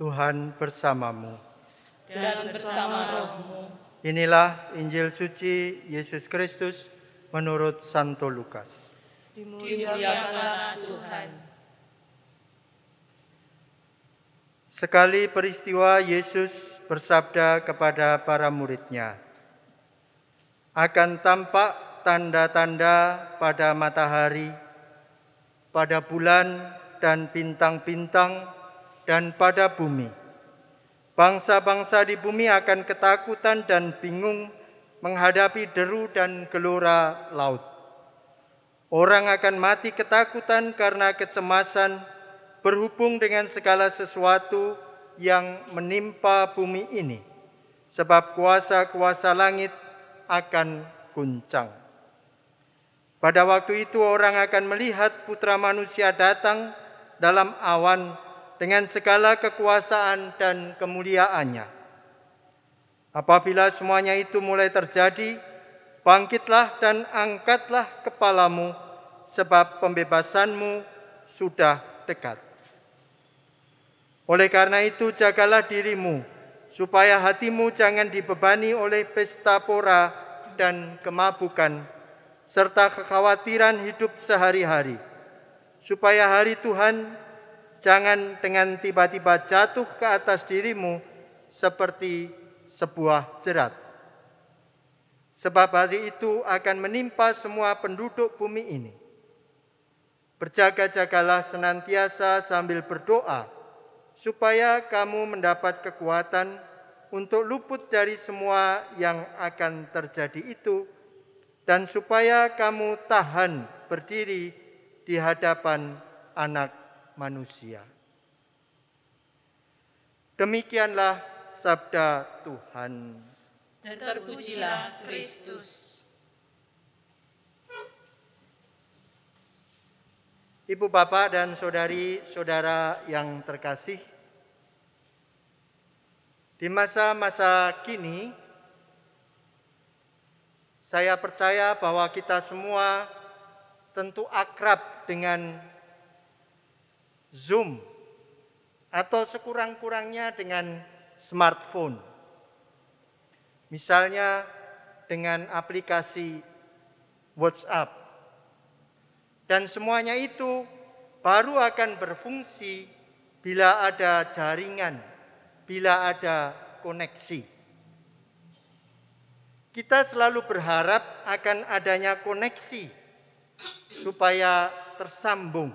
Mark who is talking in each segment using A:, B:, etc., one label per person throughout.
A: Tuhan bersamamu.
B: dan bersama rohmu.
A: Inilah Injil suci Yesus Kristus menurut Santo Lukas.
B: Dimuliakanlah Tuhan.
A: Sekali peristiwa Yesus bersabda kepada para muridnya, akan tampak tanda-tanda pada matahari, pada bulan dan bintang-bintang, dan pada bumi. Bangsa-bangsa di bumi akan ketakutan dan bingung menghadapi deru dan gelora laut. Orang akan mati ketakutan karena kecemasan berhubung dengan segala sesuatu yang menimpa bumi ini, sebab kuasa-kuasa langit akan guncang. Pada waktu itu, orang akan melihat Putra Manusia datang dalam awan dengan segala kekuasaan dan kemuliaannya. Apabila semuanya itu mulai terjadi, bangkitlah dan angkatlah kepalamu, sebab pembebasanmu sudah dekat. Oleh karena itu, jagalah dirimu, supaya hatimu jangan dibebani oleh pesta pora dan kemabukan, serta kekhawatiran hidup sehari-hari, supaya hari Tuhan jangan dengan tiba-tiba jatuh ke atas dirimu seperti sebuah jerat. Sebab hari itu akan menimpa semua penduduk bumi ini. Berjaga-jagalah senantiasa sambil berdoa, supaya kamu mendapat kekuatan untuk luput dari semua yang akan terjadi itu, dan supaya kamu tahan berdiri di hadapan Anak Manusia. Demikianlah sabda Tuhan.
B: Dan terpujilah Kristus.
A: Ibu bapak dan saudari-saudara yang terkasih, di masa-masa kini, saya percaya bahwa kita semua tentu akrab dengan Zoom atau sekurang-kurangnya dengan smartphone. Misalnya dengan aplikasi WhatsApp. Dan semuanya itu baru akan berfungsi bila ada jaringan, bila ada koneksi. Kita selalu berharap akan adanya koneksi supaya tersambung.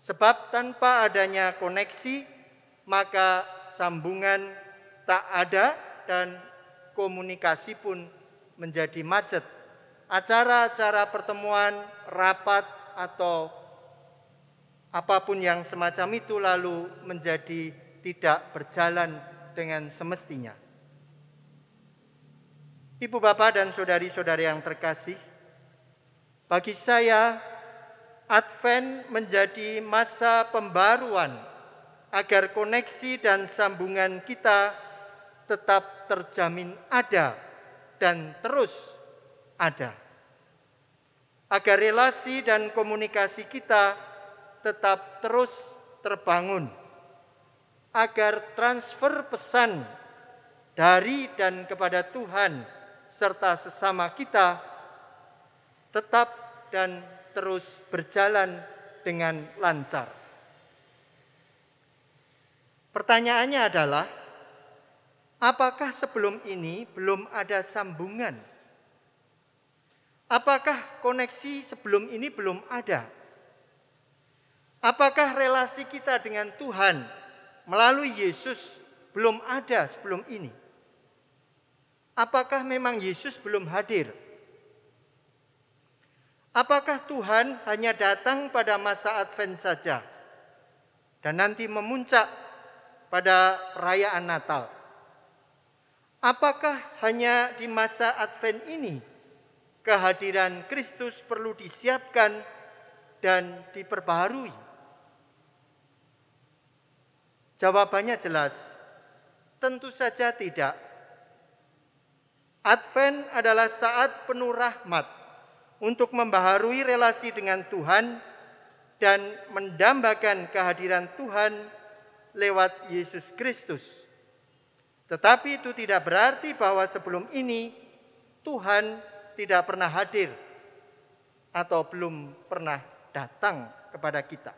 A: Sebab tanpa adanya koneksi, maka sambungan tak ada dan komunikasi pun menjadi macet. Acara-acara pertemuan, rapat, atau apa pun yang semacam itu lalu menjadi tidak berjalan dengan semestinya. Ibu bapak dan saudari-saudari yang terkasih, bagi saya Advent menjadi masa pembaruan agar koneksi dan sambungan kita tetap terjamin ada dan terus ada. Agar relasi dan komunikasi kita tetap terus terbangun, agar transfer pesan dari dan kepada Tuhan serta sesama kita tetap dan terus berjalan dengan lancar. Pertanyaannya adalah, apakah sebelum ini belum ada sambungan Apakah koneksi sebelum ini belum ada? Apakah relasi kita dengan Tuhan melalui Yesus belum ada sebelum ini? Apakah memang Yesus belum hadir? Apakah Tuhan hanya datang pada masa Advent saja dan nanti memuncak pada perayaan Natal? Apakah hanya di masa Advent ini kehadiran Kristus perlu disiapkan dan diperbaharui? Jawabannya jelas, tentu saja tidak. Advent adalah saat penuh rahmat untuk membaharui relasi dengan Tuhan dan mendambakan kehadiran Tuhan lewat Yesus Kristus. Tetapi itu tidak berarti bahwa sebelum ini Tuhan tidak pernah hadir atau belum pernah datang kepada kita.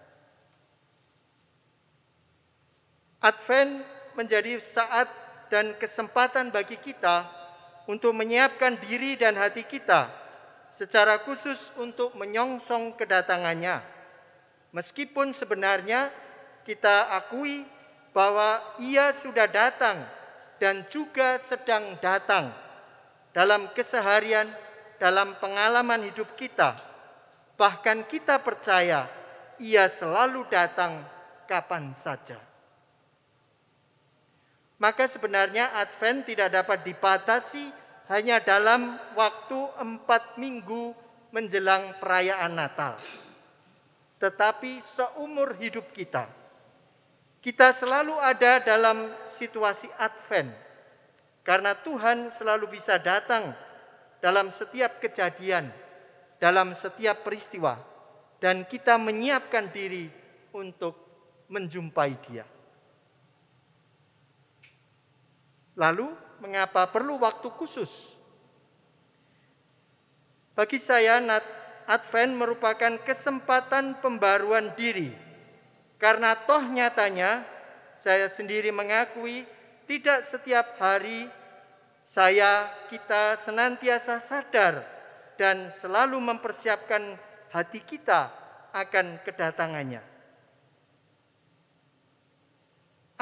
A: Advent menjadi saat dan kesempatan bagi kita untuk menyiapkan diri dan hati kita secara khusus untuk menyongsong kedatangannya. Meskipun sebenarnya kita akui bahwa ia sudah datang dan juga sedang datang dalam keseharian, dalam pengalaman hidup kita. Bahkan kita percaya ia selalu datang kapan saja. Maka sebenarnya Advent tidak dapat dibatasi hanya dalam waktu empat minggu menjelang perayaan Natal. Tetapi seumur hidup kita, kita selalu ada dalam situasi Advent karena Tuhan selalu bisa datang dalam setiap kejadian, dalam setiap peristiwa dan kita menyiapkan diri untuk menjumpai Dia. Lalu, mengapa perlu waktu khusus? Bagi saya, Advent merupakan kesempatan pembaruan diri karena toh nyatanya saya sendiri mengakui tidak setiap hari saya kita senantiasa sadar dan selalu mempersiapkan hati kita akan kedatangannya.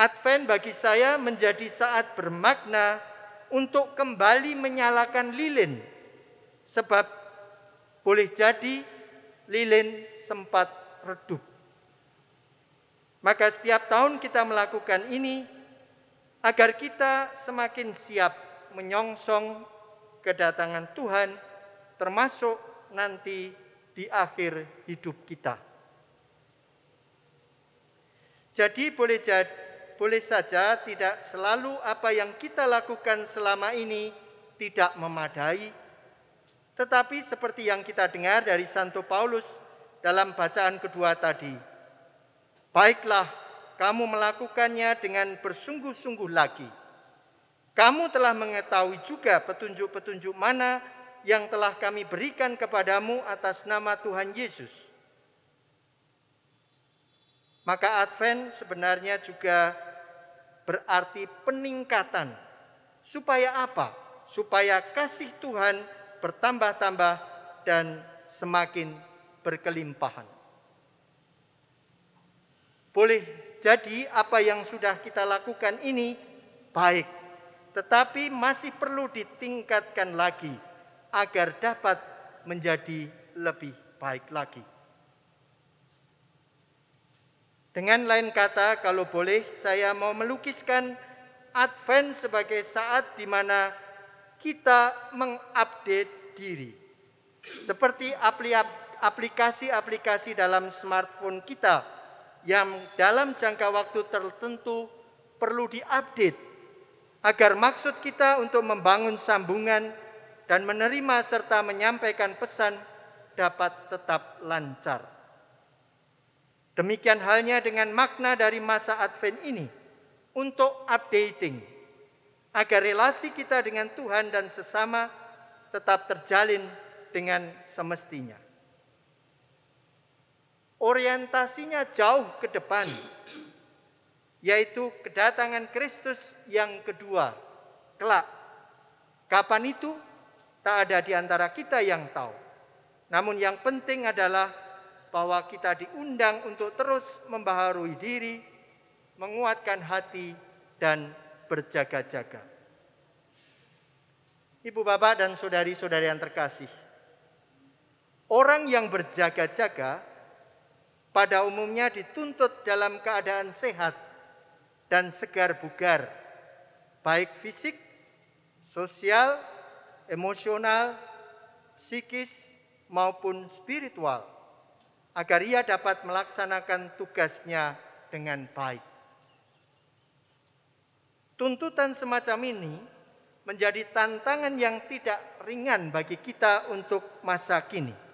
A: Advent bagi saya menjadi saat bermakna untuk kembali menyalakan lilin sebab boleh jadi lilin sempat redup. Maka setiap tahun kita melakukan ini agar kita semakin siap menyongsong kedatangan Tuhan termasuk nanti di akhir hidup kita. Jadi boleh jadi, boleh saja tidak selalu apa yang kita lakukan selama ini tidak memadai, tetapi seperti yang kita dengar dari Santo Paulus dalam bacaan kedua tadi, Baiklah, kamu melakukannya dengan bersungguh-sungguh lagi. Kamu telah mengetahui juga petunjuk-petunjuk mana yang telah kami berikan kepadamu atas nama Tuhan Yesus. Maka Advent sebenarnya juga berarti peningkatan. Supaya apa? Supaya kasih Tuhan bertambah-tambah dan semakin berkelimpahan. Boleh jadi apa yang sudah kita lakukan ini baik, tetapi masih perlu ditingkatkan lagi agar dapat menjadi lebih baik lagi. Dengan lain kata, kalau boleh, saya mau melukiskan Advent sebagai saat di mana kita mengupdate diri. Seperti aplikasi-aplikasi dalam smartphone kita yang dalam jangka waktu tertentu perlu diupdate agar maksud kita untuk membangun sambungan dan menerima serta menyampaikan pesan dapat tetap lancar. Demikian halnya dengan makna dari masa Advent ini untuk updating agar relasi kita dengan Tuhan dan sesama tetap terjalin dengan semestinya orientasinya jauh ke depan, yaitu kedatangan Kristus yang kedua, kelak. Kapan itu? Tak ada di antara kita yang tahu. Namun yang penting adalah bahwa kita diundang untuk terus membaharui diri, menguatkan hati, dan berjaga-jaga. Ibu bapak dan saudari-saudari yang terkasih, orang yang berjaga-jaga pada umumnya dituntut dalam keadaan sehat dan segar bugar, baik fisik, sosial, emosional, psikis, maupun spiritual, agar ia dapat melaksanakan tugasnya dengan baik. Tuntutan semacam ini menjadi tantangan yang tidak ringan bagi kita untuk masa kini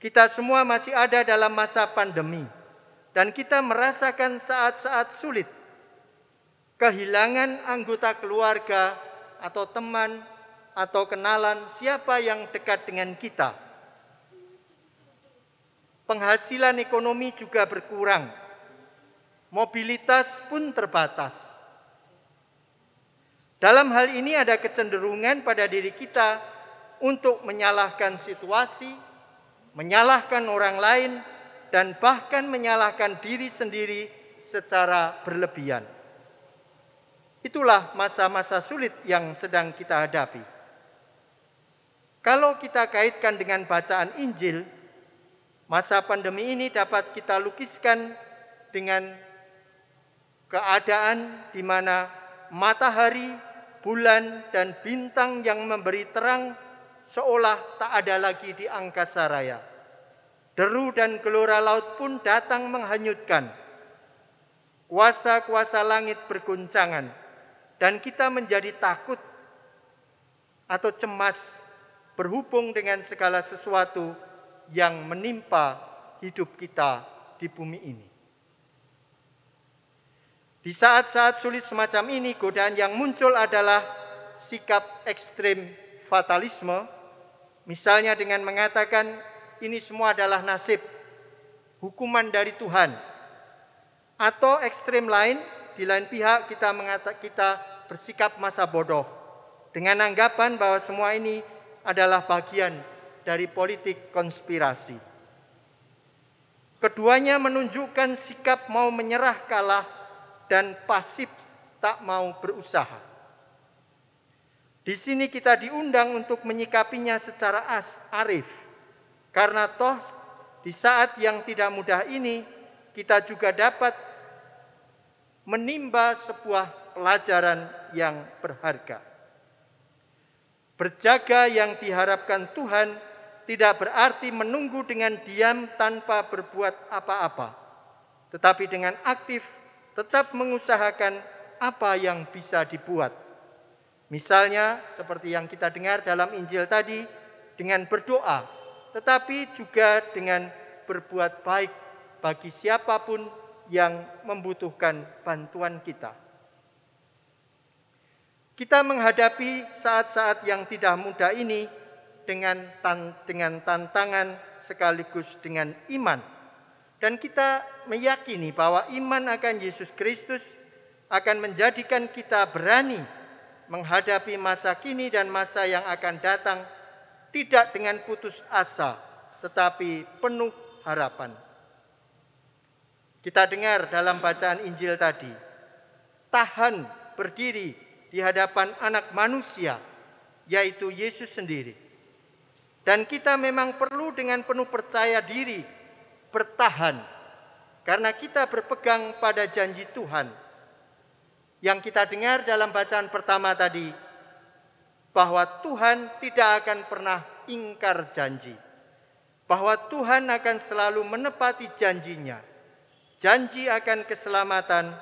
A: kita semua masih ada dalam masa pandemi. dan kita merasakan saat-saat sulit, kehilangan anggota keluarga atau teman atau kenalan siapa yang dekat dengan kita. Penghasilan ekonomi juga berkurang, mobilitas pun terbatas. Dalam hal ini ada kecenderungan pada diri kita untuk menyalahkan situasi, menyalahkan orang lain, dan bahkan menyalahkan diri sendiri secara berlebihan. Itulah masa-masa sulit yang sedang kita hadapi. Kalau kita kaitkan dengan bacaan Injil, masa pandemi ini dapat kita lukiskan dengan keadaan di mana matahari bulan dan bintang yang memberi terang seolah tak ada lagi di angkasa raya. Deru dan gelora laut pun datang menghanyutkan. Kuasa-kuasa langit berguncangan dan kita menjadi takut atau cemas berhubung dengan segala sesuatu yang menimpa hidup kita di bumi ini. Di saat-saat sulit semacam ini, godaan yang muncul adalah sikap ekstrim fatalisme, misalnya dengan mengatakan ini semua adalah nasib, hukuman dari Tuhan. Atau ekstrim lain, di lain pihak kita mengatakan kita bersikap masa bodoh dengan anggapan bahwa semua ini adalah bagian dari politik konspirasi. Keduanya menunjukkan sikap mau menyerah kalah dan pasif tak mau berusaha. Di sini kita diundang untuk menyikapinya secara as, arif. Karena toh di saat yang tidak mudah ini kita juga dapat menimba sebuah pelajaran yang berharga. Berjaga yang diharapkan Tuhan tidak berarti menunggu dengan diam tanpa berbuat apa-apa, tetapi dengan aktif tetap mengusahakan apa yang bisa dibuat. Misalnya seperti yang kita dengar dalam Injil tadi dengan berdoa, tetapi juga dengan berbuat baik bagi siapa pun yang membutuhkan bantuan kita. Kita menghadapi saat-saat yang tidak mudah ini dengan tan dengan tantangan sekaligus dengan iman dan kita meyakini bahwa iman akan Yesus Kristus akan menjadikan kita berani menghadapi masa kini dan masa yang akan datang tidak dengan putus asa tetapi penuh harapan. Kita dengar dalam bacaan Injil tadi, tahan berdiri di hadapan anak manusia, yaitu Yesus sendiri. Dan kita memang perlu dengan penuh percaya diri bertahan karena kita berpegang pada janji Tuhan. Yang kita dengar dalam bacaan pertama tadi bahwa Tuhan tidak akan pernah ingkar janji. Bahwa Tuhan akan selalu menepati janjinya. Janji akan keselamatan,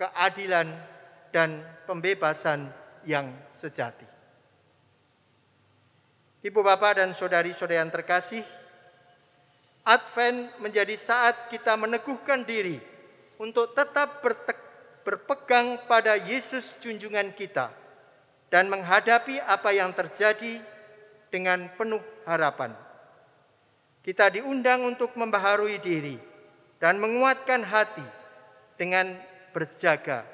A: keadilan, dan pembebasan yang sejati. Ibu bapak dan saudari-saudari yang terkasih, Advent menjadi saat kita meneguhkan diri untuk tetap berpegang pada Yesus junjungan kita dan menghadapi apa yang terjadi dengan penuh harapan. Kita diundang untuk membaharui diri dan menguatkan hati dengan berjaga,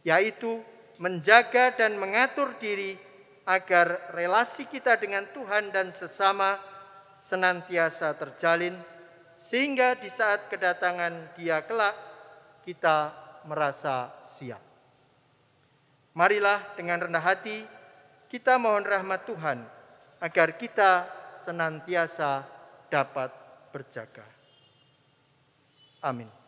A: yaitu menjaga dan mengatur diri agar relasi kita dengan Tuhan dan sesama senantiasa terjalin sehingga di saat kedatangan dia kelak kita merasa siap. Marilah dengan rendah hati kita mohon rahmat Tuhan agar kita senantiasa dapat berjaga. Amin.